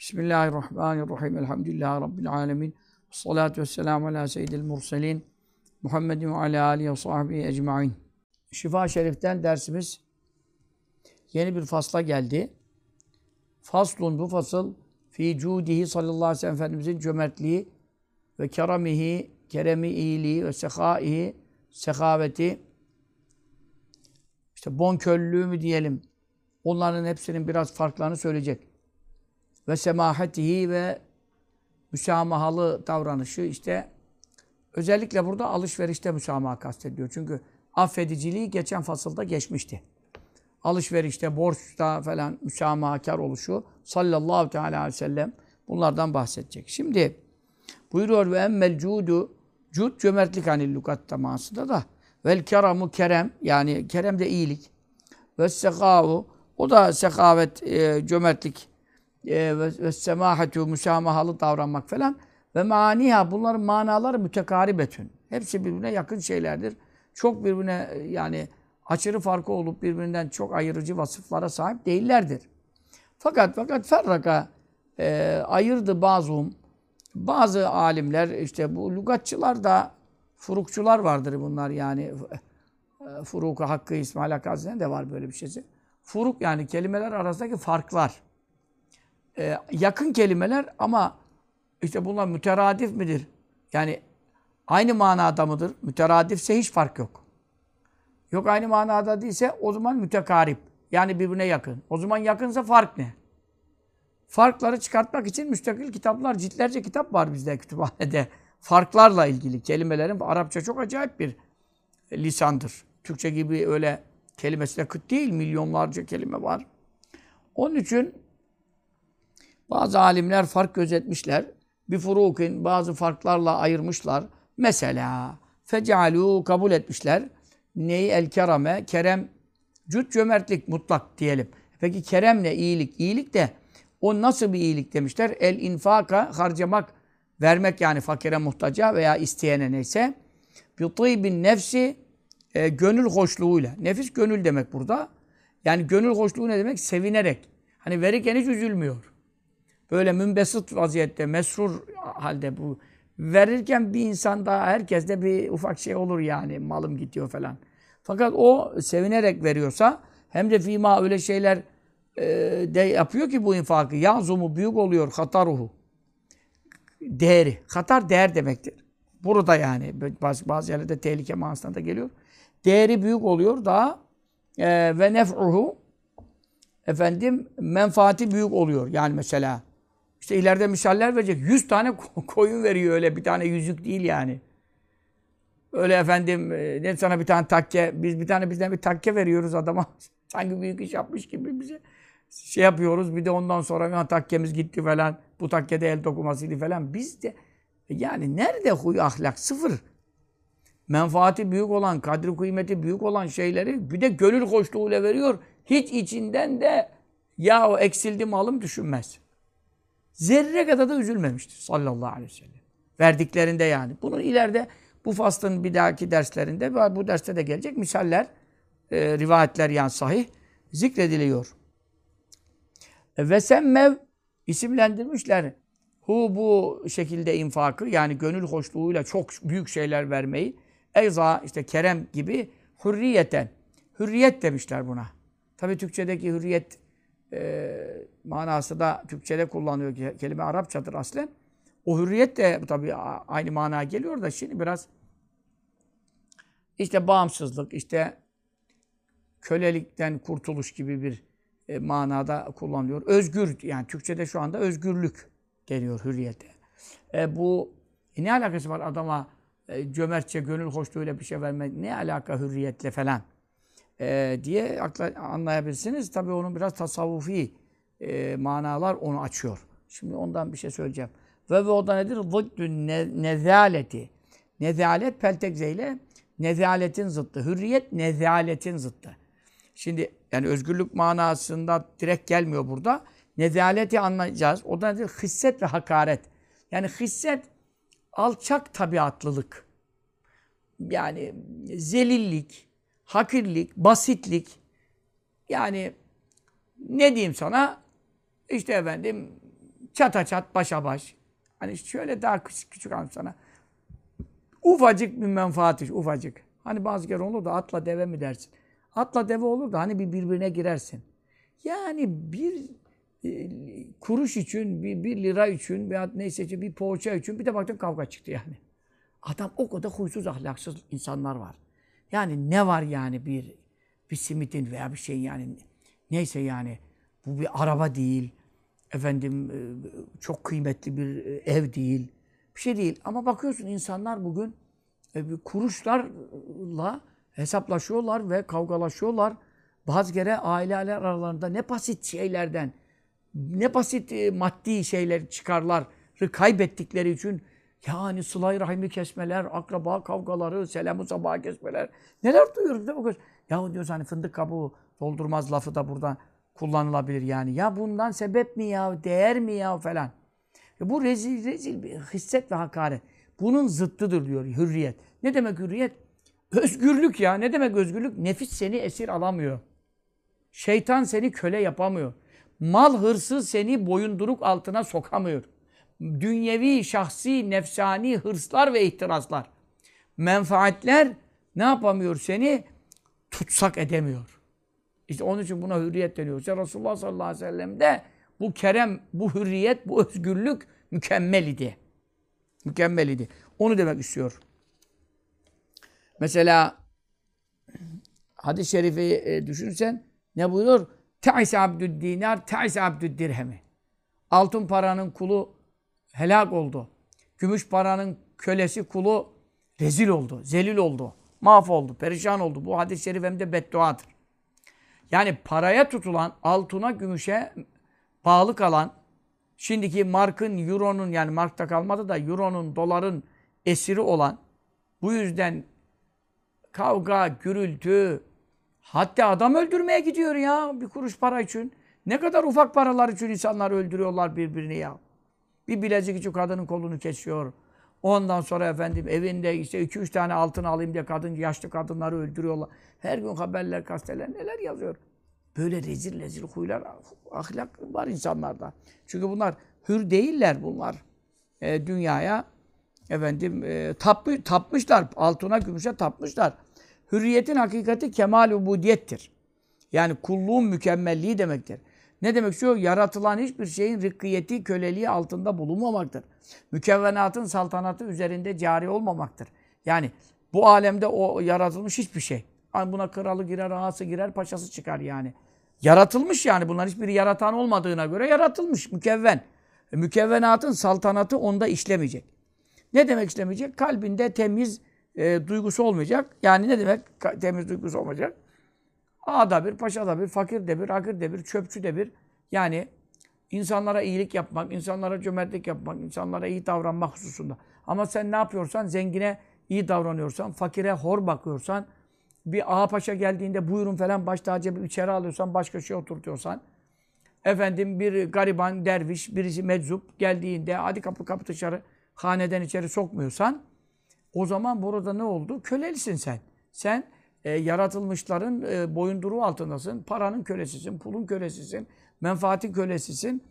Bismillahirrahmanirrahim. Elhamdülillahi Rabbil alemin. Salatu vesselamu ala seyyidil murselin. Muhammedin ve ala alihi ve sahbihi ecma'in. Şifa Şerif'ten dersimiz yeni bir fasla geldi. Faslun bu fasıl fi cudihi sallallahu aleyhi ve sellem Efendimizin cömertliği ve keramihi, keremi iyiliği ve sekaihi, sekaveti, işte bonkörlüğü mü diyelim, onların hepsinin biraz farklarını söyleyecek. Ve semahetihi ve müsamahalı davranışı işte özellikle burada alışverişte müsamaha kastediyor. Çünkü affediciliği geçen fasılda geçmişti. Alışverişte, borçta falan müsamahakar oluşu sallallahu teala aleyhi ve sellem bunlardan bahsedecek. Şimdi buyuruyor ve emmel cudu cud cömertlik hani lügat temasında da vel keramu kerem yani kerem de iyilik ve sekavu o da sekavet e, cömertlik e, ve, ve semahetu müsamahalı davranmak falan ve maniha bunların manaları mütekaribetün. Hepsi birbirine yakın şeylerdir. Çok birbirine yani aşırı farkı olup birbirinden çok ayırıcı vasıflara sahip değillerdir. Fakat fakat ferraka e, ayırdı bazım bazı alimler işte bu lügatçılar da furukçular vardır bunlar yani e, Furuku Hakkı İsmail Hakkı de var böyle bir şeysi. Furuk yani kelimeler arasındaki farklar. Ee, yakın kelimeler ama işte bunlar müteradif midir? Yani aynı manada mıdır? Müteradifse hiç fark yok. Yok aynı manada değilse o zaman mütekarip. Yani birbirine yakın. O zaman yakınsa fark ne? Farkları çıkartmak için müstakil kitaplar, ciltlerce kitap var bizde kütüphanede. Farklarla ilgili kelimelerin, Arapça çok acayip bir lisandır. Türkçe gibi öyle kelimesi de kıt değil, milyonlarca kelime var. Onun için bazı alimler fark gözetmişler. Bir furukin bazı farklarla ayırmışlar. Mesela fecalu kabul etmişler. Neyi el kerame? Kerem cüt cömertlik mutlak diyelim. Peki kerem ne? İyilik. İyilik de o nasıl bir iyilik demişler? El infaka harcamak, vermek yani fakire muhtaca veya isteyene neyse. Bi nefsi e, gönül hoşluğuyla. Nefis gönül demek burada. Yani gönül hoşluğu ne demek? Sevinerek. Hani verirken hiç üzülmüyor. Böyle münbesit vaziyette, mesrur halde bu. Verirken bir insan daha herkeste bir ufak şey olur yani. Malım gidiyor falan. Fakat o sevinerek veriyorsa hem de fima öyle şeyler e, de yapıyor ki bu infakı. Yazumu büyük oluyor hataruhu. Değeri. Hatar değer demektir. Burada yani bazı, bazı yerlerde tehlike manasında da geliyor değeri büyük oluyor daha e, ve nef'uhu efendim menfaati büyük oluyor. Yani mesela işte ileride misaller verecek. 100 tane koyun veriyor öyle bir tane yüzük değil yani. Öyle efendim e, ne sana bir tane takke, biz bir tane bizden bir takke veriyoruz adama. Sanki büyük iş yapmış gibi bize şey yapıyoruz. Bir de ondan sonra ya, takkemiz gitti falan. Bu takkede el dokumasıydı falan. Biz de yani nerede huy ahlak? Sıfır menfaati büyük olan, kadri kıymeti büyük olan şeyleri bir de gönül hoşluğuyla veriyor. Hiç içinden de ya o eksildi malım düşünmez. Zerre kadar da üzülmemiştir sallallahu aleyhi ve sellem. Verdiklerinde yani. Bunu ileride bu faslın bir dahaki derslerinde bu derste de gelecek misaller, e, rivayetler yani sahih zikrediliyor. Ve semmev isimlendirmişler. Hu bu şekilde infakı yani gönül hoşluğuyla çok büyük şeyler vermeyi Eyza işte kerem gibi hürriyeten. Hürriyet demişler buna. Tabi Türkçedeki hürriyet e, manası da Türkçede kullanıyor. Kelime Arapçadır aslen. O hürriyet de tabi aynı manaya geliyor da şimdi biraz işte bağımsızlık, işte kölelikten kurtuluş gibi bir e, manada kullanılıyor. Özgür yani Türkçede şu anda özgürlük deniyor hürriyete. E, bu ne alakası var adama e, cömertçe, gönül hoşluğuyla bir şey vermek ne alaka hürriyetle falan e, diye akla, anlayabilirsiniz. Tabii onun biraz tasavvufi e, manalar onu açıyor. Şimdi ondan bir şey söyleyeceğim. Ve, ve o da nedir? Zıddü ne, nezaleti. Nezalet peltek zeyle nezaletin zıttı. Hürriyet nezaletin zıttı. Şimdi yani özgürlük manasında direkt gelmiyor burada. Nezaleti anlayacağız. O da nedir? Hisset ve hakaret. Yani hisset alçak tabiatlılık, yani zelillik, hakirlik, basitlik, yani ne diyeyim sana, işte efendim çata çat başa baş. Hani şöyle daha küçük küçük anlatayım sana. Ufacık bir menfaati, ufacık. Hani bazı kere olur da atla deve mi dersin? Atla deve olur da hani bir birbirine girersin. Yani bir e, kuruş için, bir, bir lira için veya neyse işte bir poğaça için bir de baktım kavga çıktı yani. Adam o kadar huysuz, ahlaksız insanlar var. Yani ne var yani bir bir simitin veya bir şey yani neyse yani bu bir araba değil. Efendim e, çok kıymetli bir e, ev değil. Bir şey değil. Ama bakıyorsun insanlar bugün e, kuruşlarla hesaplaşıyorlar ve kavgalaşıyorlar. Bazı kere aileler aralarında ne basit şeylerden, ne basit maddi şeyler çıkarları kaybettikleri için yani sıla rahimi kesmeler, akraba kavgaları, selamı sabaha kesmeler. Neler duyuyoruz değil mi? Ya diyoruz hani fındık kabuğu doldurmaz lafı da burada kullanılabilir yani. Ya bundan sebep mi ya, değer mi ya falan. E bu rezil rezil bir hisset ve hakaret. Bunun zıttıdır diyor hürriyet. Ne demek hürriyet? Özgürlük ya. Ne demek özgürlük? Nefis seni esir alamıyor. Şeytan seni köle yapamıyor. Mal hırsı seni boyunduruk altına sokamıyor. Dünyevi, şahsi, nefsani hırslar ve ihtiraslar. Menfaatler ne yapamıyor seni? Tutsak edemiyor. İşte onun için buna hürriyet deniyor. İşte Resulullah sallallahu aleyhi ve sellem de bu kerem, bu hürriyet, bu özgürlük mükemmel idi. Mükemmel idi. Onu demek istiyor. Mesela hadis-i şerifi e, düşünsen ne buyuruyor? Te'is abdüd te'is abdüd. Altın paranın kulu helak oldu. Gümüş paranın kölesi kulu rezil oldu, zelil oldu, mahvoldu, perişan oldu. Bu hadis-i şerif hem de bedduadır. Yani paraya tutulan, altına, gümüşe bağlı kalan, şimdiki markın, euronun yani markta kalmadı da euronun, doların esiri olan, bu yüzden kavga, gürültü, hatta adam öldürmeye gidiyor ya bir kuruş para için. Ne kadar ufak paralar için insanlar öldürüyorlar birbirini ya. Bir bilezik için kadının kolunu kesiyor. Ondan sonra efendim evinde işte iki üç tane altın alayım diye kadın, yaşlı kadınları öldürüyorlar. Her gün haberler, gazeteler neler yazıyor. Böyle rezil rezil huylar, ahlak var insanlarda. Çünkü bunlar hür değiller bunlar. E, dünyaya efendim e, tapmış, tapmışlar. Altına, gümüşe tapmışlar. Hürriyetin hakikati kemal ubudiyettir. Yani kulluğun mükemmelliği demektir. Ne demek istiyor? Yaratılan hiçbir şeyin rıkkiyeti, köleliği altında bulunmamaktır. Mükevvenatın saltanatı üzerinde cari olmamaktır. Yani bu alemde o yaratılmış hiçbir şey. Yani buna kralı girer, ağası girer, paşası çıkar yani. Yaratılmış yani. Bunların hiçbiri yaratan olmadığına göre yaratılmış, mükevven. E, mükevvenatın saltanatı onda işlemeyecek. Ne demek işlemeyecek? Kalbinde temiz e, duygusu olmayacak. Yani ne demek temiz duygusu olmayacak? Ağa da bir, paşa da bir, fakir de bir, akır de bir, çöpçü de bir. Yani insanlara iyilik yapmak, insanlara cömertlik yapmak, insanlara iyi davranmak hususunda. Ama sen ne yapıyorsan, zengine iyi davranıyorsan, fakire hor bakıyorsan, bir ağa paşa geldiğinde buyurun falan baş tacı bir içeri alıyorsan, başka şey oturtuyorsan, efendim bir gariban derviş, birisi meczup geldiğinde hadi kapı kapı dışarı haneden içeri sokmuyorsan, o zaman burada ne oldu? Kölelisin sen. Sen e, yaratılmışların e, boyunduruğu altındasın. Paranın kölesisin, pulun kölesisin, menfaatin kölesisin.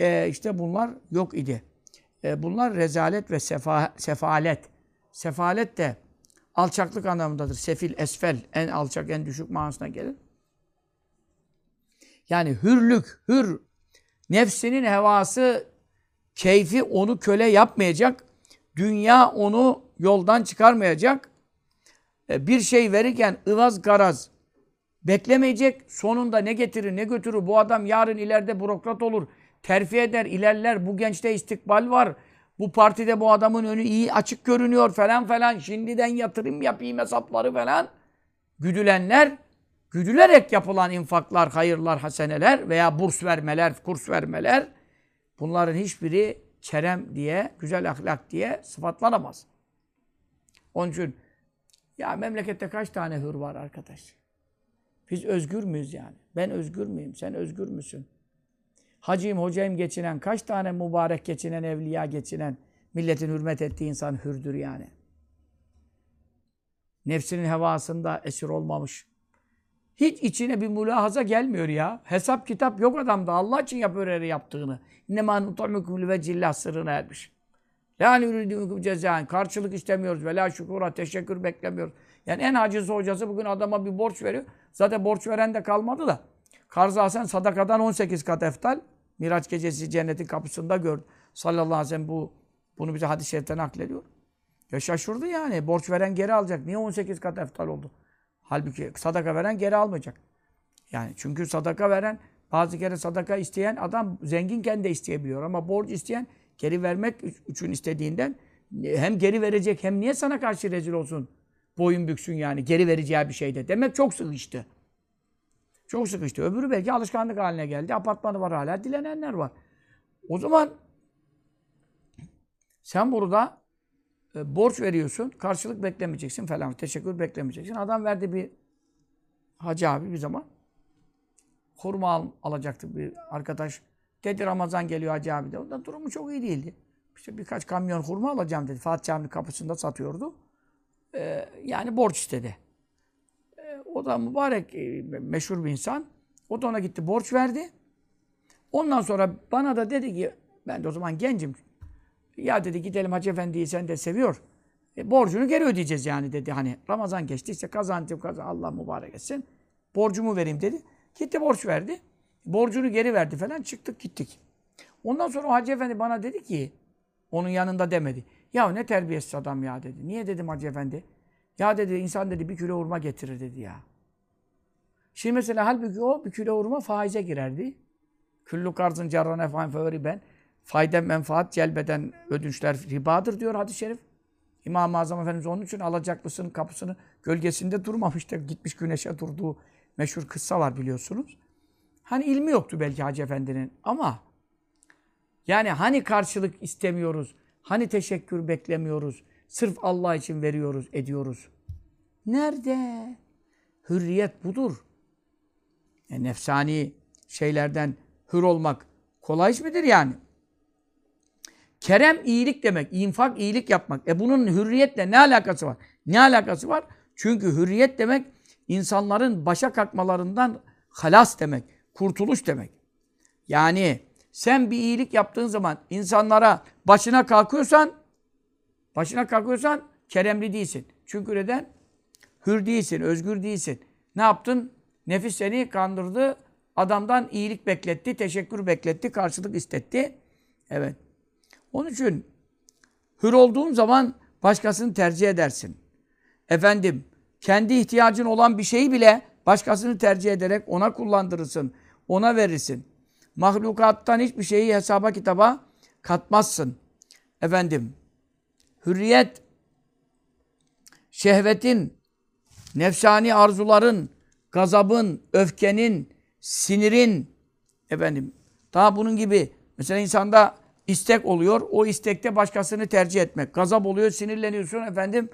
E, işte bunlar yok idi. E, bunlar rezalet ve sefa, sefalet. Sefalet de alçaklık anlamındadır. Sefil, esfel, en alçak, en düşük manasına gelir. Yani hürlük, hür, nefsinin hevası, keyfi onu köle yapmayacak. Dünya onu yoldan çıkarmayacak. E, bir şey verirken ıvaz garaz beklemeyecek. Sonunda ne getirir ne götürür. Bu adam yarın ileride bürokrat olur. Terfi eder, ilerler. Bu gençte istikbal var. Bu partide bu adamın önü iyi açık görünüyor falan falan. Şimdiden yatırım yapayım hesapları falan. Güdülenler, güdülerek yapılan infaklar, hayırlar, haseneler veya burs vermeler, kurs vermeler bunların hiçbiri kerem diye, güzel ahlak diye sıfatlanamaz. Onun için ya memlekette kaç tane hür var arkadaş? Biz özgür müyüz yani? Ben özgür müyüm? Sen özgür müsün? Hacıyım, hocayım geçinen, kaç tane mübarek geçinen, evliya geçinen, milletin hürmet ettiği insan hürdür yani. Nefsinin hevasında esir olmamış. Hiç içine bir mülahaza gelmiyor ya. Hesap kitap yok adamda. Allah için yapıyor her yaptığını. İnnemâ nut'amukum livecillâh sırrına ermiş. La nuridukum cezaen. Karşılık istemiyoruz. Ve la şükura teşekkür beklemiyoruz. Yani en hacısı hocası bugün adama bir borç veriyor. Zaten borç veren de kalmadı da. Karz Hasan sadakadan 18 kat eftal. Miraç gecesi cennetin kapısında gördü. Sallallahu aleyhi ve sellem bu, bunu bize hadis-i şeriften naklediyor. Ya şaşırdı yani. Borç veren geri alacak. Niye 18 kat eftal oldu? Halbuki sadaka veren geri almayacak. Yani çünkü sadaka veren bazı kere sadaka isteyen adam zenginken de isteyebiliyor ama borç isteyen geri vermek için istediğinden hem geri verecek hem niye sana karşı rezil olsun? Boyun büksün yani geri vereceği bir şeyde. Demek çok sıkıştı. Çok sıkıştı. Öbürü belki alışkanlık haline geldi. Apartmanı var hala. Dilenenler var. O zaman sen burada e, borç veriyorsun. Karşılık beklemeyeceksin falan. Teşekkür beklemeyeceksin. Adam verdi bir hacı abi bir zaman. Hurma al, alacaktı bir arkadaş. Dedi Ramazan geliyor hacı abi de. Durumu çok iyi değildi. İşte birkaç kamyon hurma alacağım dedi. Fatih Camii'nin kapısında satıyordu. Ee, yani borç istedi. Ee, o da mübarek, e, meşhur bir insan. O da ona gitti borç verdi. Ondan sonra bana da dedi ki, ben de o zaman gencim. Ya dedi gidelim Hacı Efendi'yi sen de seviyor. E, borcunu geri ödeyeceğiz yani dedi. Hani Ramazan geçti işte kazancım kazan Allah mübarek etsin. Borcumu vereyim dedi. Gitti borç verdi. Borcunu geri verdi falan çıktık gittik. Ondan sonra o Hacı Efendi bana dedi ki onun yanında demedi. Ya ne terbiyesiz adam ya dedi. Niye dedim Hacı Efendi? Ya dedi insan dedi bir kilo hurma getirir dedi ya. Şimdi mesela halbuki o bir kilo hurma faize girerdi. Küllü karzın carran efan fevri ben. Fayda menfaat celbeden ödünçler ribadır diyor hadis-i şerif. İmam-ı Azam Efendimiz onun için alacaklısının kapısını gölgesinde durmamıştır. Gitmiş güneşe durduğu meşhur kıssa var biliyorsunuz. Hani ilmi yoktu belki Hacı Efendi'nin ama yani hani karşılık istemiyoruz, hani teşekkür beklemiyoruz, sırf Allah için veriyoruz, ediyoruz. Nerede? Hürriyet budur. E, nefsani şeylerden hür olmak kolay iş midir yani? Kerem iyilik demek, infak iyilik yapmak. E bunun hürriyetle ne alakası var? Ne alakası var? Çünkü hürriyet demek insanların başa kalkmalarından halas demek, kurtuluş demek. Yani sen bir iyilik yaptığın zaman insanlara başına kalkıyorsan, başına kalkıyorsan keremli değilsin. Çünkü neden? Hür değilsin, özgür değilsin. Ne yaptın? Nefis seni kandırdı, adamdan iyilik bekletti, teşekkür bekletti, karşılık istetti. Evet. Onun için hür olduğun zaman başkasını tercih edersin. Efendim, kendi ihtiyacın olan bir şeyi bile başkasını tercih ederek ona kullandırırsın, ona verirsin. Mahlukattan hiçbir şeyi hesaba kitaba katmazsın. Efendim, hürriyet, şehvetin, nefsani arzuların, gazabın, öfkenin, sinirin, efendim, daha bunun gibi mesela insanda istek oluyor. O istekte başkasını tercih etmek. Gazap oluyor, sinirleniyorsun efendim.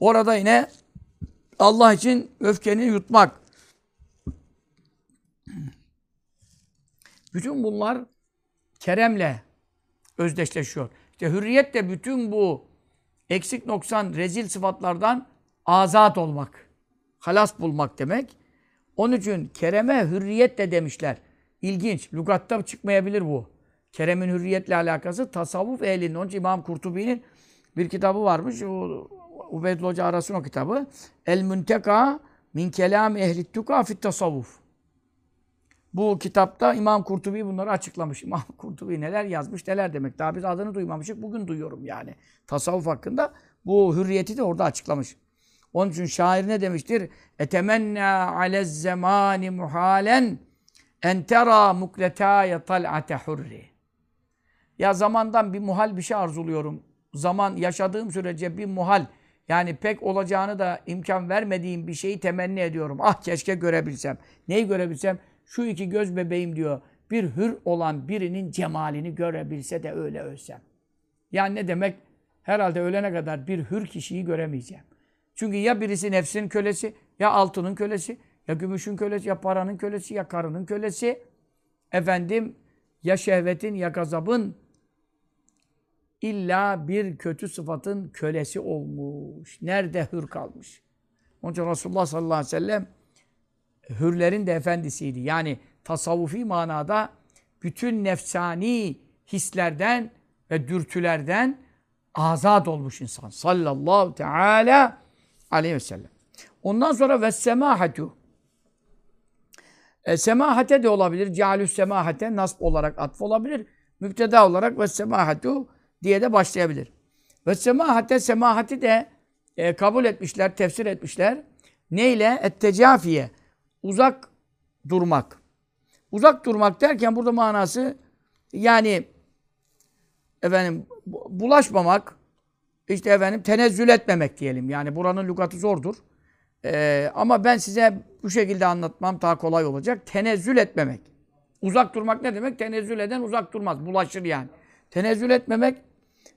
Orada yine Allah için öfkeni yutmak. Bütün bunlar keremle özdeşleşiyor. İşte hürriyet de bütün bu eksik noksan rezil sıfatlardan azat olmak. Halas bulmak demek. Onun için kereme hürriyet de demişler. İlginç. Lugatta çıkmayabilir bu. Kerem'in hürriyetle alakası tasavvuf ehlinin. Onun için İmam Kurtubi'nin bir kitabı varmış. O, Ubeydullah Hoca arasın o kitabı. El Münteka min kelam ehli tuka fit tasavvuf. Bu kitapta İmam Kurtubi bunları açıklamış. İmam Kurtubi neler yazmış, neler demek. Daha biz adını duymamışık. Bugün duyuyorum yani. Tasavvuf hakkında bu hürriyeti de orada açıklamış. Onun için şair ne demiştir? Etemenna alez zemani muhalen en tera mukletaya tal'ate hurri. Ya zamandan bir muhal bir şey arzuluyorum. Zaman yaşadığım sürece bir muhal yani pek olacağını da imkan vermediğim bir şeyi temenni ediyorum. Ah keşke görebilsem. Neyi görebilsem? Şu iki göz bebeğim diyor. Bir hür olan birinin cemalini görebilse de öyle ölsem. Yani ne demek? Herhalde ölene kadar bir hür kişiyi göremeyeceğim. Çünkü ya birisi nefsin kölesi, ya altının kölesi, ya gümüşün kölesi, ya paranın kölesi, ya karının kölesi. Efendim, ya şehvetin, ya gazabın illa bir kötü sıfatın kölesi olmuş. Nerede hür kalmış? Onun için Resulullah sallallahu aleyhi ve sellem hürlerin de efendisiydi. Yani tasavvufi manada bütün nefsani hislerden ve dürtülerden azat olmuş insan. Sallallahu teala aleyhi ve sellem. Ondan sonra ve semahatu. E, semahate de olabilir. Cealü semahate nasb olarak atf olabilir. Müpteda olarak ve semahatu diye de başlayabilir. Ve semahate semahati de e, kabul etmişler, tefsir etmişler. Neyle? Ettecafiye. Uzak durmak. Uzak durmak derken burada manası yani efendim bulaşmamak, işte efendim tenezzül etmemek diyelim. Yani buranın lügatı zordur. Ee, ama ben size bu şekilde anlatmam daha kolay olacak. Tenezzül etmemek. Uzak durmak ne demek? Tenezzül eden uzak durmaz. Bulaşır yani. Tenezzül etmemek.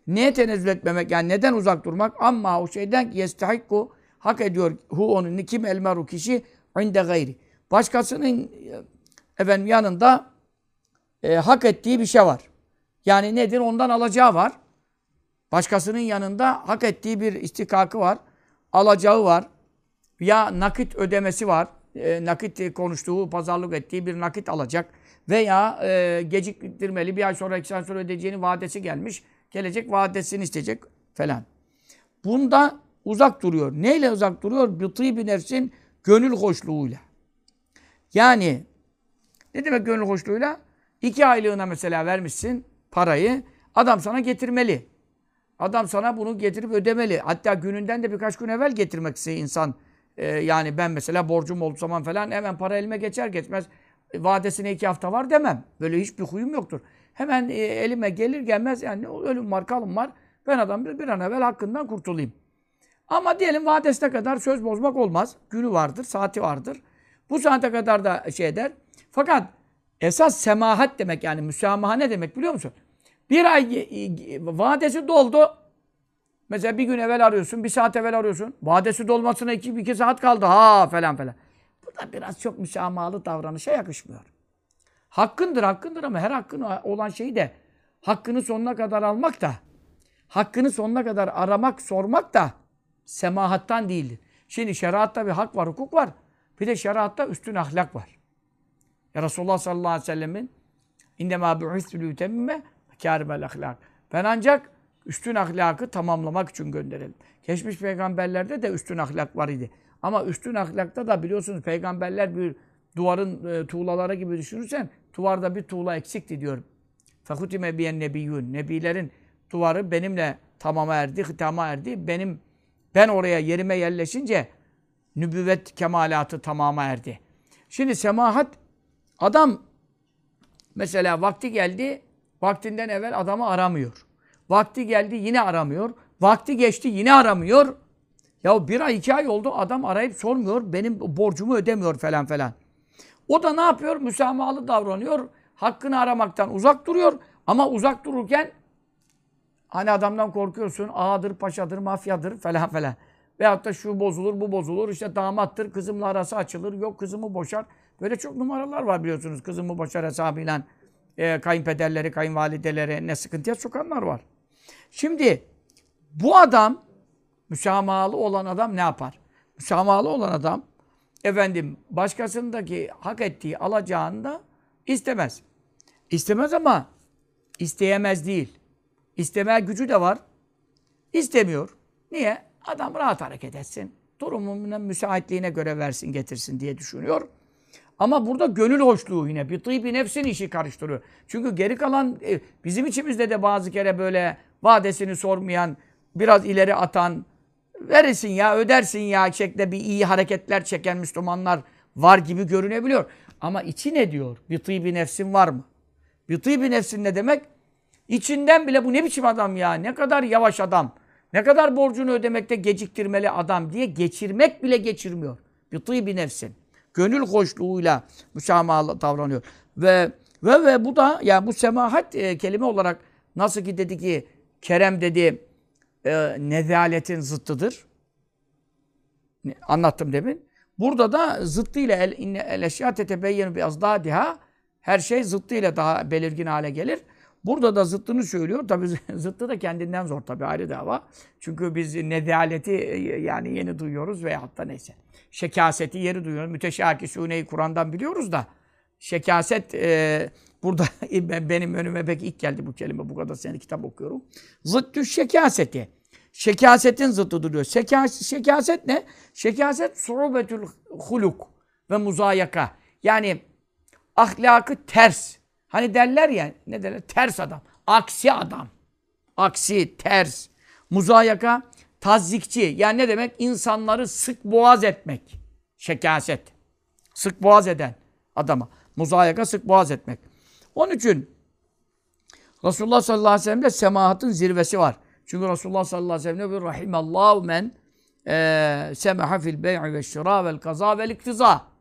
Neye tenezzül etmemek? Yani neden uzak durmak? Ama o şeyden ki yestahikku hak ediyor hu onun kim elmeru kişi inde gayri. Başkasının efendim yanında e, hak ettiği bir şey var. Yani nedir? Ondan alacağı var. Başkasının yanında hak ettiği bir istikakı var. Alacağı var. Ya nakit ödemesi var. E, nakit konuştuğu, pazarlık ettiği bir nakit alacak. Veya e, geciktirmeli bir ay sonra, iki ay sonra ödeyeceğinin vadesi gelmiş. Gelecek vadesini isteyecek falan. Bunda uzak duruyor. Neyle uzak duruyor? Bıtı bir nefsin gönül hoşluğuyla. Yani ne demek gönül hoşluğuyla? İki aylığına mesela vermişsin parayı. Adam sana getirmeli. Adam sana bunu getirip ödemeli. Hatta gününden de birkaç gün evvel getirmek istiyor insan. Ee, yani ben mesela borcum olduğu zaman falan hemen para elime geçer geçmez e, vadesine iki hafta var demem. Böyle hiçbir huyum yoktur. Hemen e, elime gelir gelmez yani ölüm var kalım var. Ben adam bir, bir an evvel hakkından kurtulayım. Ama diyelim vadesine kadar söz bozmak olmaz. Günü vardır, saati vardır. Bu saate kadar da şey eder. Fakat esas semahat demek yani müsamaha ne demek biliyor musun? Bir ay e, e, vadesi doldu. Mesela bir gün evvel arıyorsun, bir saat evvel arıyorsun. Vadesi dolmasına iki, iki saat kaldı ha falan falan. Bu da biraz çok müsamahalı davranışa yakışmıyor. Hakkındır, hakkındır ama her hakkın olan şeyi de hakkını sonuna kadar almak da, hakkını sonuna kadar aramak, sormak da semahattan değildir. Şimdi şeriatta bir hak var, hukuk var. Bir de şeriatta üstün ahlak var. Ya Resulullah sallallahu aleyhi ve sellemin indemâ bu'istülü ütemmime kârimel ahlak. Ben ancak üstün ahlakı tamamlamak için gönderildim. Geçmiş peygamberlerde de üstün ahlak var idi. Ama üstün ahlakta da biliyorsunuz peygamberler bir duvarın e, tuğlaları gibi düşünürsen duvarda bir tuğla eksikti diyor. Fekutime biyen nebiyyun. Nebilerin duvarı benimle tamama erdi, hitama erdi. Benim ben oraya yerime yerleşince nübüvvet kemalatı tamama erdi. Şimdi semahat adam mesela vakti geldi vaktinden evvel adamı aramıyor. Vakti geldi yine aramıyor. Vakti geçti yine aramıyor. Ya bir ay iki ay oldu adam arayıp sormuyor. Benim borcumu ödemiyor falan falan. O da ne yapıyor? Müsamahalı davranıyor. Hakkını aramaktan uzak duruyor. Ama uzak dururken hani adamdan korkuyorsun. Ağadır, paşadır, mafyadır falan falan. Veyahut da şu bozulur, bu bozulur. İşte damattır, kızımla arası açılır. Yok kızımı boşar. Böyle çok numaralar var biliyorsunuz. Kızımı boşar hesabıyla e, kayınpederleri, kayınvalideleri ne sıkıntıya sokanlar var. Şimdi bu adam müsamahalı olan adam ne yapar? Müsamahalı olan adam efendim başkasındaki hak ettiği alacağını da istemez. İstemez ama isteyemez değil. İsteme gücü de var. İstemiyor. Niye? Adam rahat hareket etsin. Durumuna müsaitliğine göre versin getirsin diye düşünüyor. Ama burada gönül hoşluğu yine. Bir bir nefsin işi karıştırıyor. Çünkü geri kalan e, bizim içimizde de bazı kere böyle vadesini sormayan, biraz ileri atan, verirsin ya, ödersin ya şeklinde bir iyi hareketler çeken Müslümanlar var gibi görünebiliyor. Ama içi ne diyor? Bir bir nefsin var mı? Bir bir nefsin ne demek? İçinden bile bu ne biçim adam ya? Ne kadar yavaş adam. Ne kadar borcunu ödemekte geciktirmeli adam diye geçirmek bile geçirmiyor. Bir bir nefsin gönül hoşluğuyla müsamahalı davranıyor. Ve ve ve bu da yani bu semahat e, kelime olarak nasıl ki dedi ki Kerem dedi e, nezaletin zıttıdır. Anlattım demin. Burada da zıttıyla el, el eşya tetebeyyenu bi azdadiha her şey zıttıyla daha belirgin hale gelir. Burada da zıttını söylüyor. Tabi zıttı da kendinden zor tabi ayrı dava. Çünkü biz nedaleti e, yani yeni duyuyoruz veya hatta neyse. Şekaseti yeri duyuyoruz. Müteşaki Süneyi Kur'an'dan biliyoruz da şekaset e, burada benim önüme pek ilk geldi bu kelime. Bu kadar sene kitap okuyorum. Zıttü şekaseti. Şekasetin zıttı diyor. Şekas, şekaset ne? Şekaset surubetül huluk ve muzayaka. Yani ahlakı ters. Hani derler ya ne derler? Ters adam. Aksi adam. Aksi, ters. Muzayaka tazzikçi. Yani ne demek? İnsanları sık boğaz etmek. Şekaset. Sık boğaz eden adama. Muzayaka sık boğaz etmek. Onun için Resulullah sallallahu aleyhi ve sellem'de semahatın zirvesi var. Çünkü Resulullah sallallahu aleyhi ve sellem diyor rahimallahu men e, semaha fil bey'i ve şira vel kaza vel iktiza.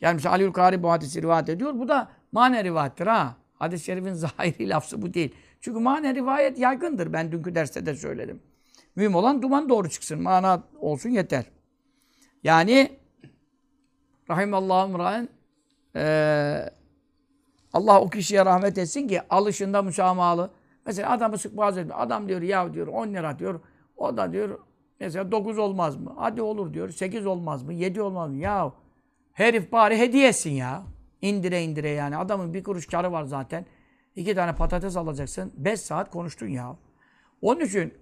Yani mesela Aliül Kari bu hadisi rivayet ediyor. Bu da mane rivayettir ha. Hadis-i şerifin zahiri lafzı bu değil. Çünkü mane rivayet yaygındır. Ben dünkü derste de söyledim. Mühim olan duman doğru çıksın. Mana olsun yeter. Yani Rahimallahu mraen ee, Allah o kişiye rahmet etsin ki alışında müsamahalı. Mesela adamı sık boğaz etmiyor. Adam diyor ya diyor 10 lira diyor. O da diyor mesela 9 olmaz mı? Hadi olur diyor. 8 olmaz mı? 7 olmaz mı? Ya herif bari hediye etsin ya. İndire indire yani. Adamın bir kuruş karı var zaten. İki tane patates alacaksın. 5 saat konuştun ya. Onun için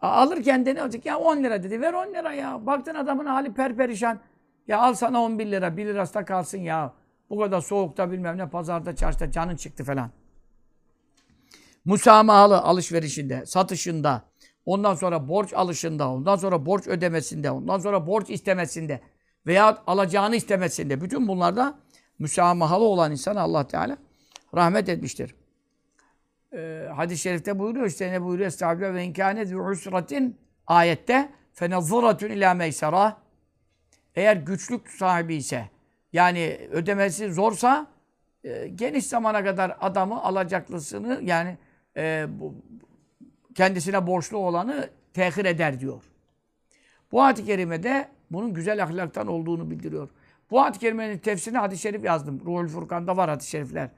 alırken de ne olacak? Ya 10 lira dedi. Ver 10 lira ya. Baktın adamın hali perperişan. Ya al sana 11 lira. 1 lirası kalsın ya. Bu kadar soğukta bilmem ne pazarda çarşıda canın çıktı falan. Musamahalı alışverişinde, satışında, ondan sonra borç alışında, ondan sonra borç ödemesinde, ondan sonra borç istemesinde veya alacağını istemesinde bütün bunlarda müsamahalı olan insan Allah Teala rahmet etmiştir. Ee, hadis-i şerifte buyuruyor işte ne buyuruyor? Estağfirullah ve inkâne zü ayette fenazzuratun ilâ meysera eğer güçlük sahibi ise yani ödemesi zorsa e, geniş zamana kadar adamı alacaklısını yani e, bu, kendisine borçlu olanı tehir eder diyor. Bu ayet-i kerimede bunun güzel ahlaktan olduğunu bildiriyor. Bu ayet-i kerimenin tefsirini hadis-i şerif yazdım. Ruhul Furkan'da var hadis-i şerifler.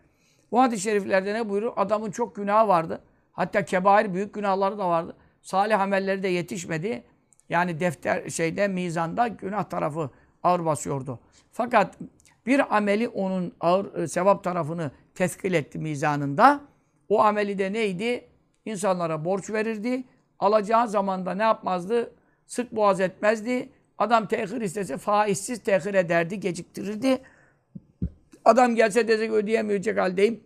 Bu hadis-i şeriflerde ne buyuruyor? Adamın çok günahı vardı. Hatta kebair büyük günahları da vardı. Salih amelleri de yetişmedi. Yani defter şeyde mizanda günah tarafı ağır basıyordu. Fakat bir ameli onun ağır e, sevap tarafını teskil etti mizanında. O ameli de neydi? İnsanlara borç verirdi. Alacağı zamanda ne yapmazdı? Sık boğaz etmezdi. Adam tehir istese faizsiz tehir ederdi, geciktirirdi. Adam gelse desek ödeyemeyecek haldeyim.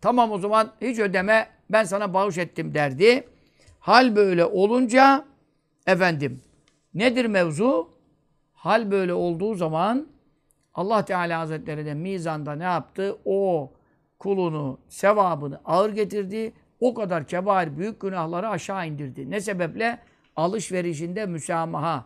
Tamam o zaman hiç ödeme ben sana bağış ettim derdi. Hal böyle olunca efendim nedir mevzu? Hal böyle olduğu zaman Allah Teala Hazretleri de mizanda ne yaptı? O kulunu, sevabını ağır getirdi. O kadar kebair, büyük günahları aşağı indirdi. Ne sebeple? Alışverişinde müsamaha,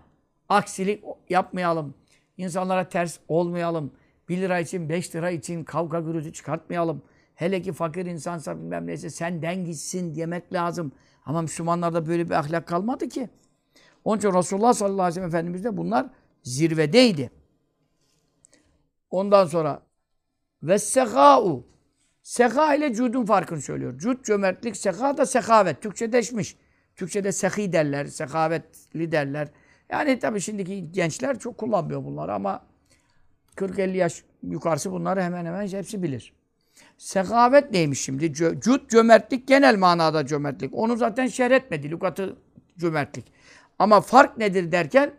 aksilik yapmayalım. İnsanlara ters olmayalım. 1 lira için, 5 lira için kavga gürültü çıkartmayalım. Hele ki fakir insansa bilmem neyse senden gitsin demek lazım. Ama Müslümanlarda böyle bir ahlak kalmadı ki. Onun için Resulullah sallallahu aleyhi ve sellem Efendimiz de bunlar zirvedeydi. Ondan sonra ve sekâ'u Seka ile cudun farkını söylüyor. Cud cömertlik, seka da sekavet. Türkçedeşmiş. Türkçede sehi derler, sekavetli derler. Yani tabii şimdiki gençler çok kullanmıyor bunları ama 40-50 yaş yukarısı bunları hemen hemen hepsi bilir. Sekavet neymiş şimdi? Cud cömertlik genel manada cömertlik. Onu zaten şerh etmedi. Lukatı cömertlik. Ama fark nedir derken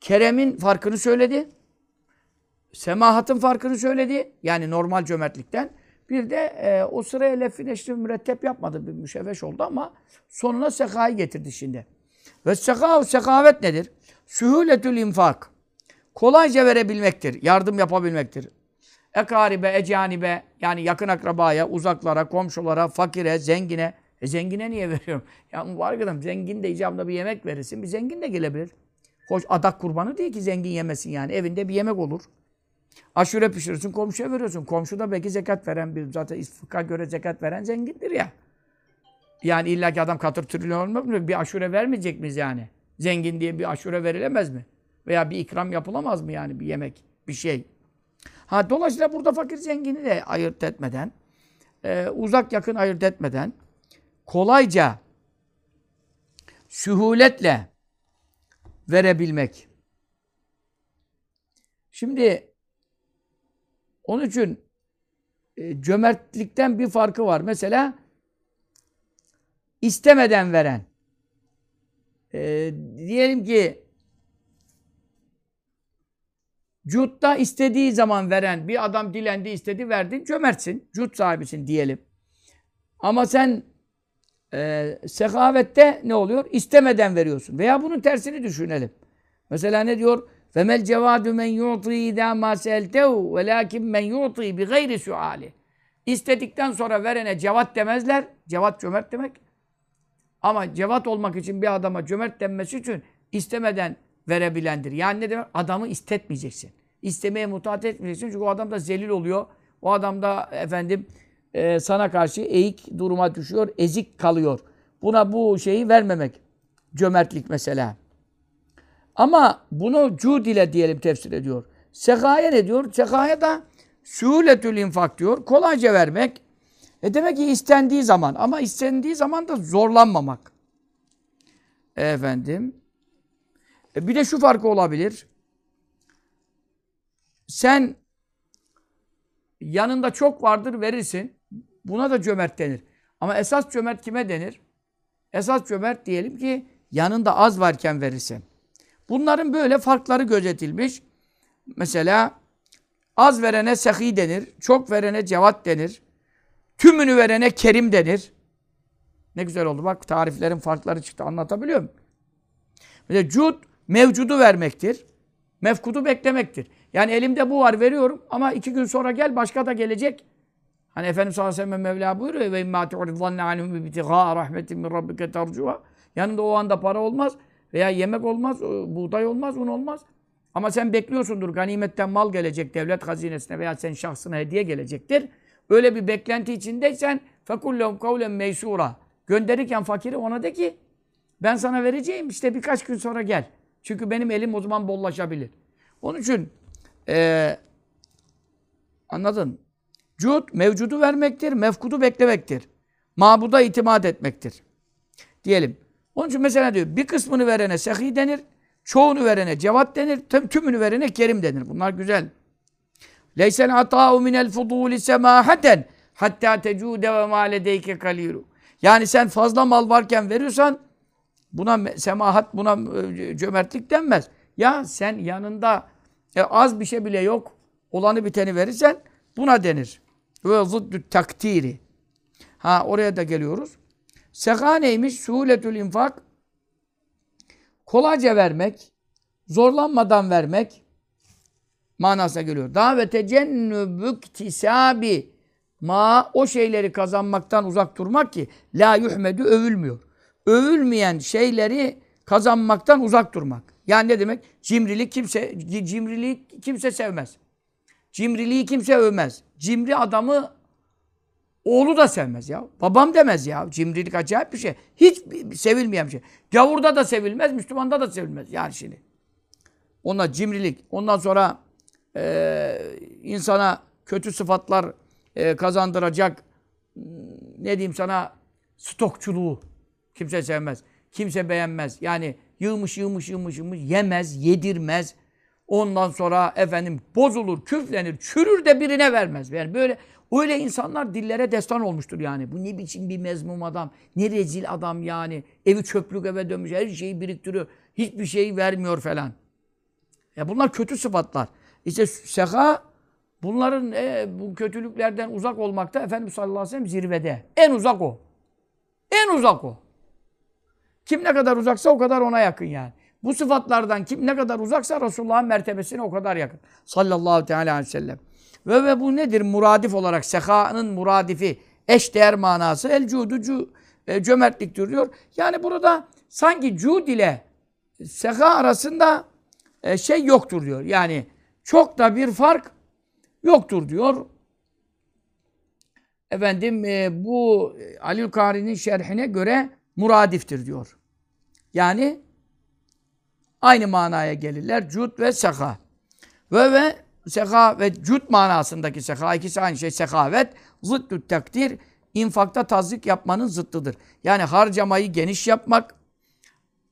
Kerem'in farkını söyledi. Semahatın farkını söyledi. Yani normal cömertlikten. Bir de e, o sıraya lefin eşli mürettep yapmadı. Bir müşeveş oldu ama sonuna sekayı getirdi şimdi. Ve seka, sekavet nedir? Sühületül infak. Kolayca verebilmektir. Yardım yapabilmektir. Ekaribe, ecanibe yani yakın akrabaya, uzaklara, komşulara, fakire, zengine. E zengine niye veriyorum? Ya mübarek adam zengin de icabında bir yemek verirsin. Bir zengin de gelebilir. Hoş adak kurbanı değil ki zengin yemesin yani. Evinde bir yemek olur. Aşure pişirirsin, komşuya veriyorsun. Komşu da belki zekat veren bir, zaten fıkha göre zekat veren zengindir ya. Yani illa ki adam katır trilyon olmak mı? Bir aşure vermeyecek miyiz yani? Zengin diye bir aşure verilemez mi? Veya bir ikram yapılamaz mı yani bir yemek, bir şey? Ha dolayısıyla burada fakir zengini de ayırt etmeden e, uzak yakın ayırt etmeden kolayca sühuletle verebilmek. Şimdi onun için e, cömertlikten bir farkı var. Mesela istemeden veren. E, diyelim ki Cut'ta istediği zaman veren bir adam dilendi istedi verdin cömertsin. Cut sahibisin diyelim. Ama sen e, sehavette ne oluyor? İstemeden veriyorsun. Veya bunun tersini düşünelim. Mesela ne diyor? Femel cevadu men yu'ti idâ mâ seeltehu velâkin men yu'ti bi gayri suali. İstedikten sonra verene cevat demezler. Cevat cömert demek. Ama cevat olmak için bir adama cömert denmesi için istemeden verebilendir. Yani ne demek? Adamı istetmeyeceksin. İstemeye mutat etmeyeceksin. Çünkü o adam da zelil oluyor. O adam da efendim e, sana karşı eğik duruma düşüyor, ezik kalıyor. Buna bu şeyi vermemek. Cömertlik mesela. Ama bunu cud ile diyelim tefsir ediyor. Sekaya ne diyor? Sekaya da suhuletül infak diyor. Kolayca vermek. E demek ki istendiği zaman ama istendiği zaman da zorlanmamak. Efendim. E bir de şu farkı olabilir. Sen yanında çok vardır verirsin. Buna da cömert denir. Ama esas cömert kime denir? Esas cömert diyelim ki yanında az varken verirsin. Bunların böyle farkları gözetilmiş. Mesela az verene sehi denir, çok verene cevat denir, tümünü verene kerim denir. Ne güzel oldu bak tariflerin farkları çıktı anlatabiliyor muyum? Mesela cud mevcudu vermektir. Mefkudu beklemektir. Yani elimde bu var veriyorum ama iki gün sonra gel başka da gelecek. Hani Efendimiz sallallahu aleyhi ve sellem Mevla buyuruyor ve imma tu'ridanne anhum ibtigâ rahmetin min rabbike tercuha. Yanında o anda para olmaz veya yemek olmaz, buğday olmaz, un olmaz. Ama sen bekliyorsundur ganimetten mal gelecek devlet hazinesine veya senin şahsına hediye gelecektir. Öyle bir beklenti içindeysen fekullehum kavlen meysura. Gönderirken fakiri ona de ki ben sana vereceğim işte birkaç gün sonra gel. Çünkü benim elim o zaman bollaşabilir. Onun için ee, anladın? Cud mevcudu vermektir, mefkudu beklemektir. Mabuda itimat etmektir. Diyelim. Onun için mesela diyor bir kısmını verene sehi denir, çoğunu verene cevat denir, tümünü verene kerim denir. Bunlar güzel. Leysel ata'u minel fuduli semahaten hatta tecude ve ma ledeyke kaliru. Yani sen fazla mal varken veriyorsan buna semahat, buna e, cömertlik denmez. Ya sen yanında e, az bir şey bile yok, olanı biteni verirsen buna denir. Ve zıddü takdiri. Ha oraya da geliyoruz. Seka neymiş? Suhuletül infak. Kolayca vermek, zorlanmadan vermek manasına geliyor. Davete cennübük tisabi ma o şeyleri kazanmaktan uzak durmak ki la yuhmedü övülmüyor. Övülmeyen şeyleri kazanmaktan uzak durmak. Yani ne demek? Cimrilik kimse cimriliği kimse sevmez. Cimriliği kimse övmez. Cimri adamı oğlu da sevmez ya. Babam demez ya. Cimrilik acayip bir şey. Hiç sevilmeyen bir şey. Gavurda da sevilmez, Müslümanda da sevilmez. Yani şimdi. Onlar cimrilik. Ondan sonra e, insana kötü sıfatlar e, kazandıracak ne diyeyim sana stokçuluğu kimse sevmez. Kimse beğenmez. Yani yığmış yığmış yığmış yığmış yemez, yedirmez. Ondan sonra efendim bozulur, küflenir, çürür de birine vermez. Yani böyle öyle insanlar dillere destan olmuştur yani. Bu ne biçim bir mezmum adam, ne rezil adam yani. Evi çöplük eve dönmüş, her şeyi biriktiriyor. Hiçbir şeyi vermiyor falan. Ya bunlar kötü sıfatlar. İşte seka bunların e, bu kötülüklerden uzak olmakta Efendimiz sallallahu aleyhi ve sellem zirvede. En uzak o. En uzak o. Kim ne kadar uzaksa o kadar ona yakın yani. Bu sıfatlardan kim ne kadar uzaksa Resulullah'ın mertebesine o kadar yakın. Sallallahu teala aleyhi ve sellem. Ve, ve bu nedir? Muradif olarak sehanın muradifi, eşdeğer manası el cudu e, cömertliktir diyor. Yani burada sanki cud ile seha arasında e, şey yoktur diyor. Yani çok da bir fark yoktur diyor. Efendim e, bu Aliül Kari'nin şerhine göre muradiftir diyor. Yani aynı manaya gelirler. Cud ve saka. Ve ve Seka ve cüd manasındaki seka. ikisi aynı şey. Sekavet, zıttü takdir. infakta tazik yapmanın zıttıdır. Yani harcamayı geniş yapmak,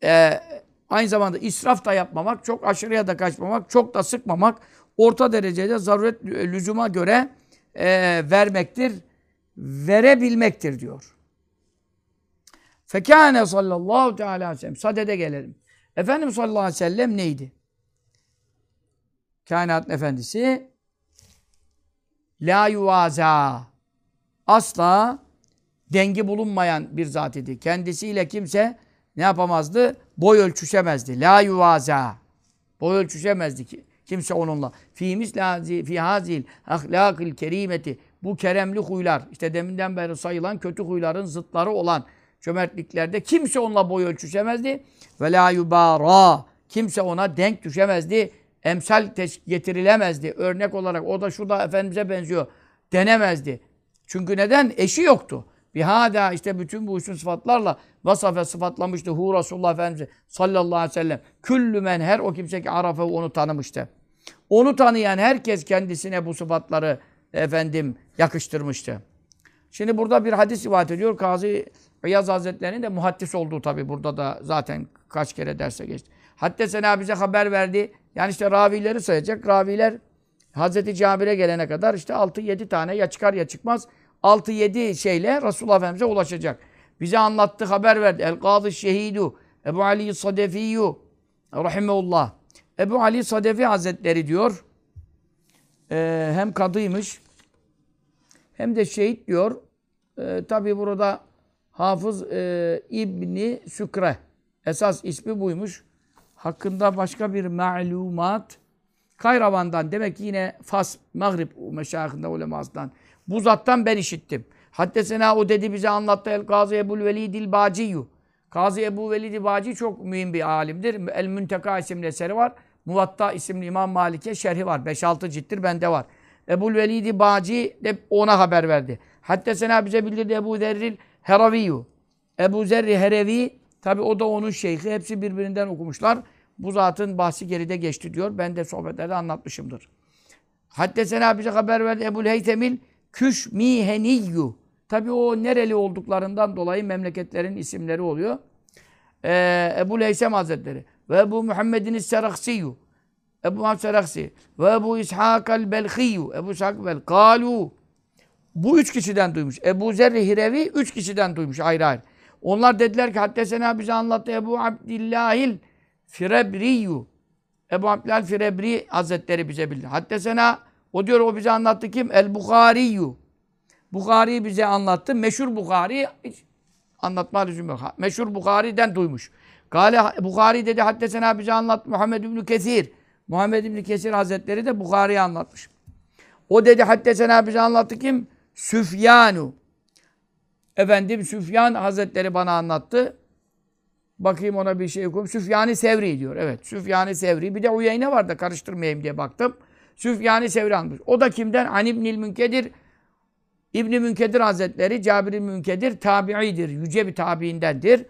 e, aynı zamanda israf da yapmamak, çok aşırıya da kaçmamak, çok da sıkmamak, orta derecede zaruret lüzuma göre e, vermektir, verebilmektir diyor. Fekâne sallallahu teala aleyhi ve sellem. Sadede gelelim. Efendimiz sallallahu aleyhi ve sellem neydi? Kainatın efendisi la yuvaza asla dengi bulunmayan bir zat idi. Kendisiyle kimse ne yapamazdı? Boy ölçüşemezdi. La yuvaza. Boy ölçüşemezdi ki. Kimse onunla. Fi mislazi fi hazil ahlakil kerimeti. Bu keremli huylar, işte deminden beri sayılan kötü huyların zıtları olan cömertliklerde kimse onunla boy ölçüşemezdi. Ve la yubara. Kimse ona denk düşemezdi. Emsal getirilemezdi. Örnek olarak o da şurada Efendimiz'e benziyor denemezdi. Çünkü neden? Eşi yoktu. Bihada işte bütün bu üstün sıfatlarla vasafe sıfatlamıştı hu Resulullah Efendimiz sallallahu aleyhi ve sellem. Küllü men her o kimse ki arafe onu tanımıştı. Onu tanıyan herkes kendisine bu sıfatları efendim yakıştırmıştı. Şimdi burada bir hadis rivayet ediyor. Kazi İyaz Hazretleri'nin de muhaddis olduğu tabi burada da zaten kaç kere derse geçti. Hatta Sena bize haber verdi. Yani işte ravileri sayacak. Raviler Hazreti Cabir'e gelene kadar işte 6-7 tane ya çıkar ya çıkmaz 6-7 şeyle Resulullah Efendimiz'e ulaşacak. Bize anlattı, haber verdi. El-Kadı Şehidu, Ebu Ali Sadefiyyu, Rahimeullah. Ebu Ali Sadefi Hazretleri diyor, e, hem kadıymış, hem de şehit diyor. E, Tabi burada Hafız e, İbni Sükre, esas ismi buymuş. Hakkında başka bir malumat, Kayravan'dan demek ki yine Fas, Maghrib meşayihinde ulemasından bu zattan ben işittim. Hatta o dedi bize anlattı El Gazi Ebu'l Velidil Baciyyu. Gazi Ebu Velid Baci çok mühim bir alimdir. El Münteka isimli eseri var. Muvatta isimli İmam Malik'e şerhi var. 5-6 cilttir bende var. Ebu'l Velid Baci de ona haber verdi. Hatta sena bize bildirdi Ebu Zerril Heraviyu. Ebu Zerri Herevi tabi o da onun şeyhi. Hepsi birbirinden okumuşlar. Bu zatın bahsi geride geçti diyor. Ben de sohbetlerde anlatmışımdır. Hatta sena bize haber verdi Ebu Heytemil Küşmiheniyyü. Tabi o nereli olduklarından dolayı memleketlerin isimleri oluyor. Ee, Ebu Leysem Hazretleri ve Ebu Muhammedin Seraksiyyü Ebu Muhammed Seraksi ve Ebu İshak el-Belhiyyü Ebu İshak bel Kalu bu üç kişiden duymuş. Ebu Zerri Hirevi üç kişiden duymuş ayrı ayrı. Onlar dediler ki Haddesena bize anlattı Ebu Abdillahil Firebriyyü Ebu Abdillahil Firebri Hazretleri bize bildi. Haddesena o diyor o bize anlattı kim? El Bukhariyu. Bukhari bize anlattı. Meşhur Bukhari hiç anlatma lüzum yok. Meşhur Bukhari'den duymuş. Gale Bukhari dedi haddesena bize anlattı Muhammed İbni Kesir. Muhammed İbni Kesir Hazretleri de Bukhari'ye anlatmış. O dedi haddesena bize anlattı kim? Süfyanu. Efendim Süfyan Hazretleri bana anlattı. Bakayım ona bir şey okuyayım. Süfyan-ı Sevri diyor. Evet Süfyan-ı Sevri. Bir de Uyeyne var da karıştırmayayım diye baktım. Süfyan-ı Sevri. O da kimden? An İbnil Münkedir. İbni Münkedir Hazretleri, Cabir-i Münkedir tabi'idir. Yüce bir tabiindendir.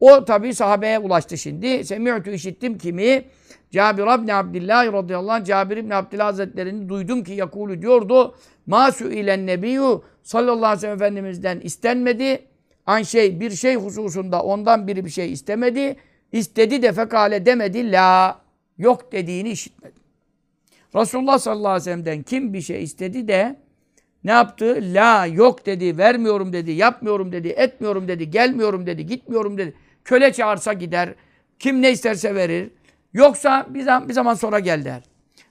O tabi sahabeye ulaştı şimdi. Semi'tü işittim kimi? Cabir ibn Abdullah radıyallahu anh Cabir ibn Abdullah Hazretlerini duydum ki yakulu diyordu. Ma su'ilen nebiyyü sallallahu aleyhi ve sellem Efendimiz'den istenmedi. An şey bir şey hususunda ondan biri bir şey istemedi. İstedi de fekale demedi la yok dediğini işitmedim. Resulullah sallallahu aleyhi ve sellem'den kim bir şey istedi de ne yaptı? La yok dedi, vermiyorum dedi, yapmıyorum dedi, etmiyorum dedi, gelmiyorum dedi, gitmiyorum dedi. Köle çağırsa gider, kim ne isterse verir. Yoksa bir zaman, bir zaman sonra gel der.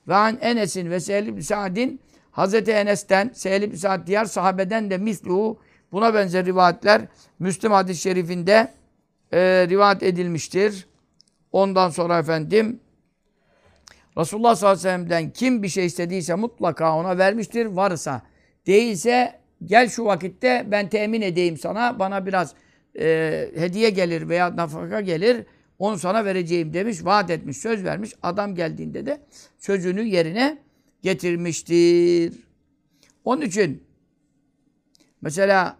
Ve an Enes'in ve Sehl Sa'din Hazreti Enes'ten, Sehl ibn Sa'd diğer sahabeden de mislu buna benzer rivayetler Müslim hadis-i şerifinde e, rivayet edilmiştir. Ondan sonra efendim Resulullah sallallahu aleyhi ve sellem'den kim bir şey istediyse mutlaka ona vermiştir. Varsa değilse gel şu vakitte ben temin edeyim sana. Bana biraz e, hediye gelir veya nafaka gelir. Onu sana vereceğim demiş. Vaat etmiş, söz vermiş. Adam geldiğinde de sözünü yerine getirmiştir. Onun için mesela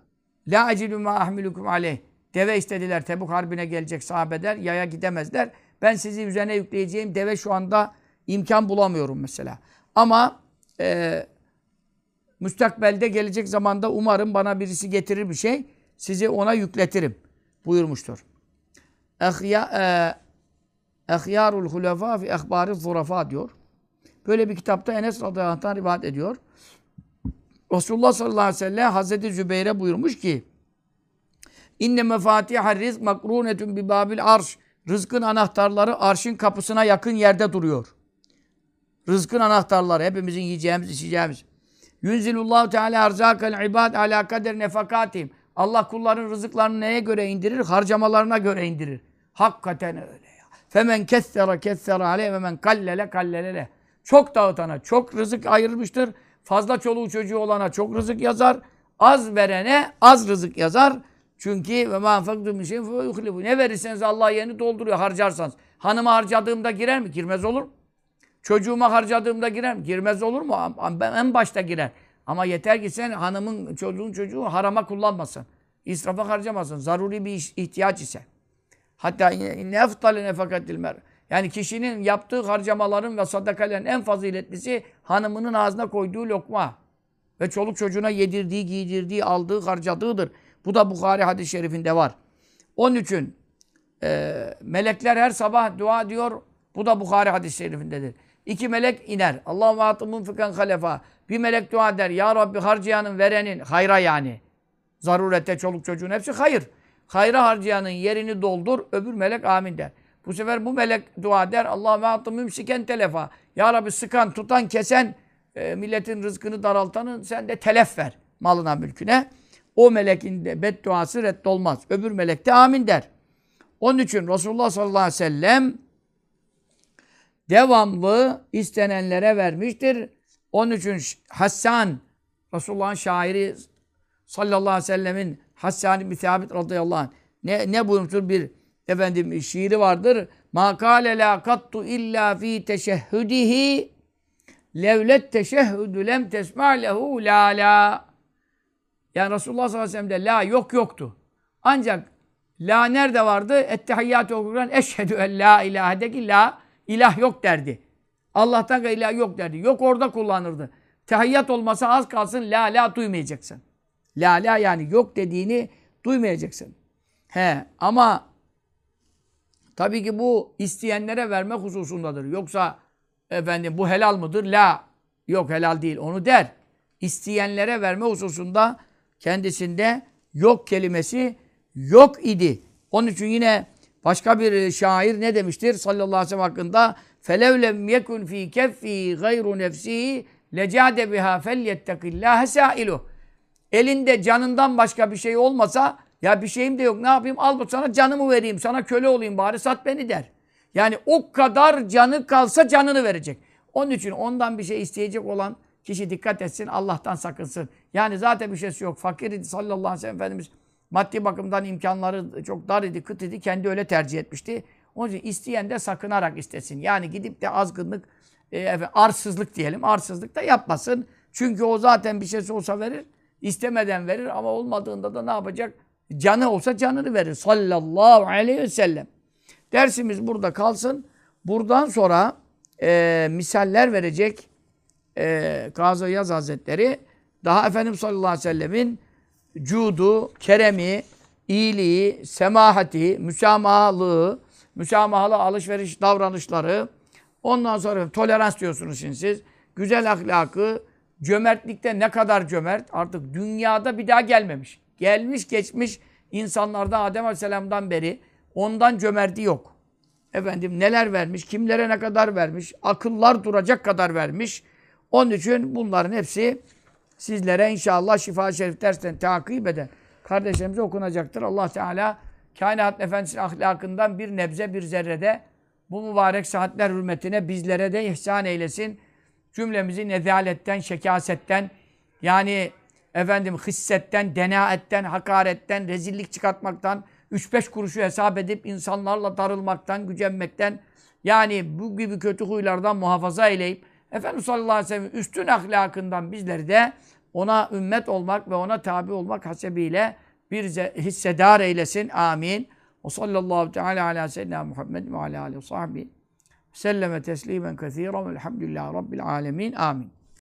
La acilu ma ahmilukum aleyh. Deve istediler. Tebuk Harbi'ne gelecek sahabeler. Yaya gidemezler. Ben sizi üzerine yükleyeceğim deve şu anda imkan bulamıyorum mesela. Ama e, müstakbelde gelecek zamanda umarım bana birisi getirir bir şey. Sizi ona yükletirim buyurmuştur. E, Ehyarul Hulefa fi Ehbari Zurafa diyor. Böyle bir kitapta Enes radıyallahu anh'tan rivayet ediyor. Resulullah sallallahu aleyhi ve sellem Hazreti Zübeyir'e buyurmuş ki İnne mefatihar rizk makrunetun bi babil arş. Rızkın anahtarları arşın kapısına yakın yerde duruyor. Rızkın anahtarları hepimizin yiyeceğimiz, içeceğimiz. Yunzilullahu Teala erzakal ibad ala kader nefakatim. Allah kulların rızıklarını neye göre indirir? Harcamalarına göre indirir. Hakikaten öyle ya. Femen kessera kessera aleyh ve men kallele kallelele. Çok dağıtana çok rızık ayırmıştır. Fazla çoluğu çocuğu olana çok rızık yazar. Az verene az rızık yazar. Çünkü ve ma enfaktum min şeyin Ne verirseniz Allah yerini dolduruyor harcarsanız. Hanıma harcadığımda girer mi? Girmez olur mu? Çocuğuma harcadığımda girer mi? Girmez olur mu? Ben en başta girer. Ama yeter ki sen hanımın, çocuğun çocuğu harama kullanmasın. İsrafa harcamasın. Zaruri bir ihtiyaç ise. Hatta ne eftale nefakatil mer. Yani kişinin yaptığı harcamaların ve sadakalerin en faziletlisi hanımının ağzına koyduğu lokma. Ve çoluk çocuğuna yedirdiği, giydirdiği, aldığı, harcadığıdır. Bu da Bukhari hadis-i şerifinde var. Onun için e, melekler her sabah dua diyor. Bu da Bukhari hadis-i şerifindedir. İki melek iner. Allahu atumun fikan halefa. Bir melek dua eder. Ya Rabbi harcayanın, verenin, hayra yani. Zarurette çoluk çocuğun hepsi hayır. Hayra harcayanın yerini doldur. Öbür melek amin der. Bu sefer bu melek dua der. Allah ve attı mümsiken telefa. Ya Rabbi sıkan, tutan, kesen, e, milletin rızkını daraltanın sen de telef ver malına, mülküne. O melekin de bedduası reddolmaz. Öbür melek de amin der. Onun için Resulullah sallallahu aleyhi ve sellem devamlı istenenlere vermiştir. Onun için Hassan, Resulullah'ın şairi sallallahu aleyhi ve sellemin Hassan ibn Sabit radıyallahu anh ne, ne buyurmuştur bir efendim şiiri vardır. Ma kâle lâ kattu illa fî teşehhüdihi levlet teşehhüdü lem tesma lehu la la. Yani Resulullah sallallahu aleyhi ve sellem'de la yok yoktu. Ancak la nerede vardı? Ettehiyyatü okurken eşhedü en la ilahedeki la ilah yok derdi. Allah'tan ilah yok derdi. Yok orada kullanırdı. Tehiyyat olmasa az kalsın la la duymayacaksın. La la yani yok dediğini duymayacaksın. He ama tabii ki bu isteyenlere vermek hususundadır. Yoksa efendim bu helal mıdır? La. Yok helal değil. Onu der. İsteyenlere verme hususunda kendisinde yok kelimesi yok idi. Onun için yine başka bir şair ne demiştir sallallahu aleyhi ve sellem hakkında? فَلَوْ لَمْ يَكُنْ ف۪ي كَفِّي غَيْرُ نَفْسِهِ لَجَادَ بِهَا فَلْيَتَّقِ اللّٰهَ سَائِلُهُ Elinde canından başka bir şey olmasa ya bir şeyim de yok ne yapayım al bu sana canımı vereyim sana köle olayım bari sat beni der. Yani o kadar canı kalsa canını verecek. Onun için ondan bir şey isteyecek olan kişi dikkat etsin Allah'tan sakınsın. Yani zaten bir şeysi yok. Fakir idi sallallahu aleyhi ve sellem Efendimiz maddi bakımdan imkanları çok dar idi, kıt idi. Kendi öyle tercih etmişti. Onun için isteyen de sakınarak istesin. Yani gidip de azgınlık, e, efendim, arsızlık diyelim. Arsızlık da yapmasın. Çünkü o zaten bir şeysi olsa verir. istemeden verir ama olmadığında da ne yapacak? Canı olsa canını verir. Sallallahu aleyhi ve sellem. Dersimiz burada kalsın. Buradan sonra e, misaller verecek e, Kazı Yaz Hazretleri daha Efendimiz sallallahu aleyhi ve sellemin cudu, keremi, iyiliği, semahati, müsamahalığı, müsamahalı alışveriş davranışları, ondan sonra tolerans diyorsunuz şimdi siz, güzel ahlakı, cömertlikte ne kadar cömert artık dünyada bir daha gelmemiş. Gelmiş geçmiş insanlarda Adem Aleyhisselam'dan beri ondan cömerti yok. Efendim neler vermiş, kimlere ne kadar vermiş, akıllar duracak kadar vermiş. Onun için bunların hepsi sizlere inşallah şifa şerif dersten takip eden kardeşlerimize okunacaktır. Allah Teala kainat efendisinin ahlakından bir nebze bir zerrede bu mübarek saatler hürmetine bizlere de ihsan eylesin. Cümlemizi nezaletten, şekasetten yani efendim hissetten, denaetten, hakaretten, rezillik çıkartmaktan, 3-5 kuruşu hesap edip insanlarla darılmaktan, gücenmekten yani bu gibi kötü huylardan muhafaza eyleyip Efendimiz sallallahu aleyhi ve sellem üstün ahlakından bizleri de ona ümmet olmak ve ona tabi olmak hasebiyle bir hissedar eylesin. Amin. O sallallahu teala ala seyyidina Muhammed ve ala aleyhi ve sahbihi selleme teslimen kesiren velhamdülillahi rabbil alemin. Amin.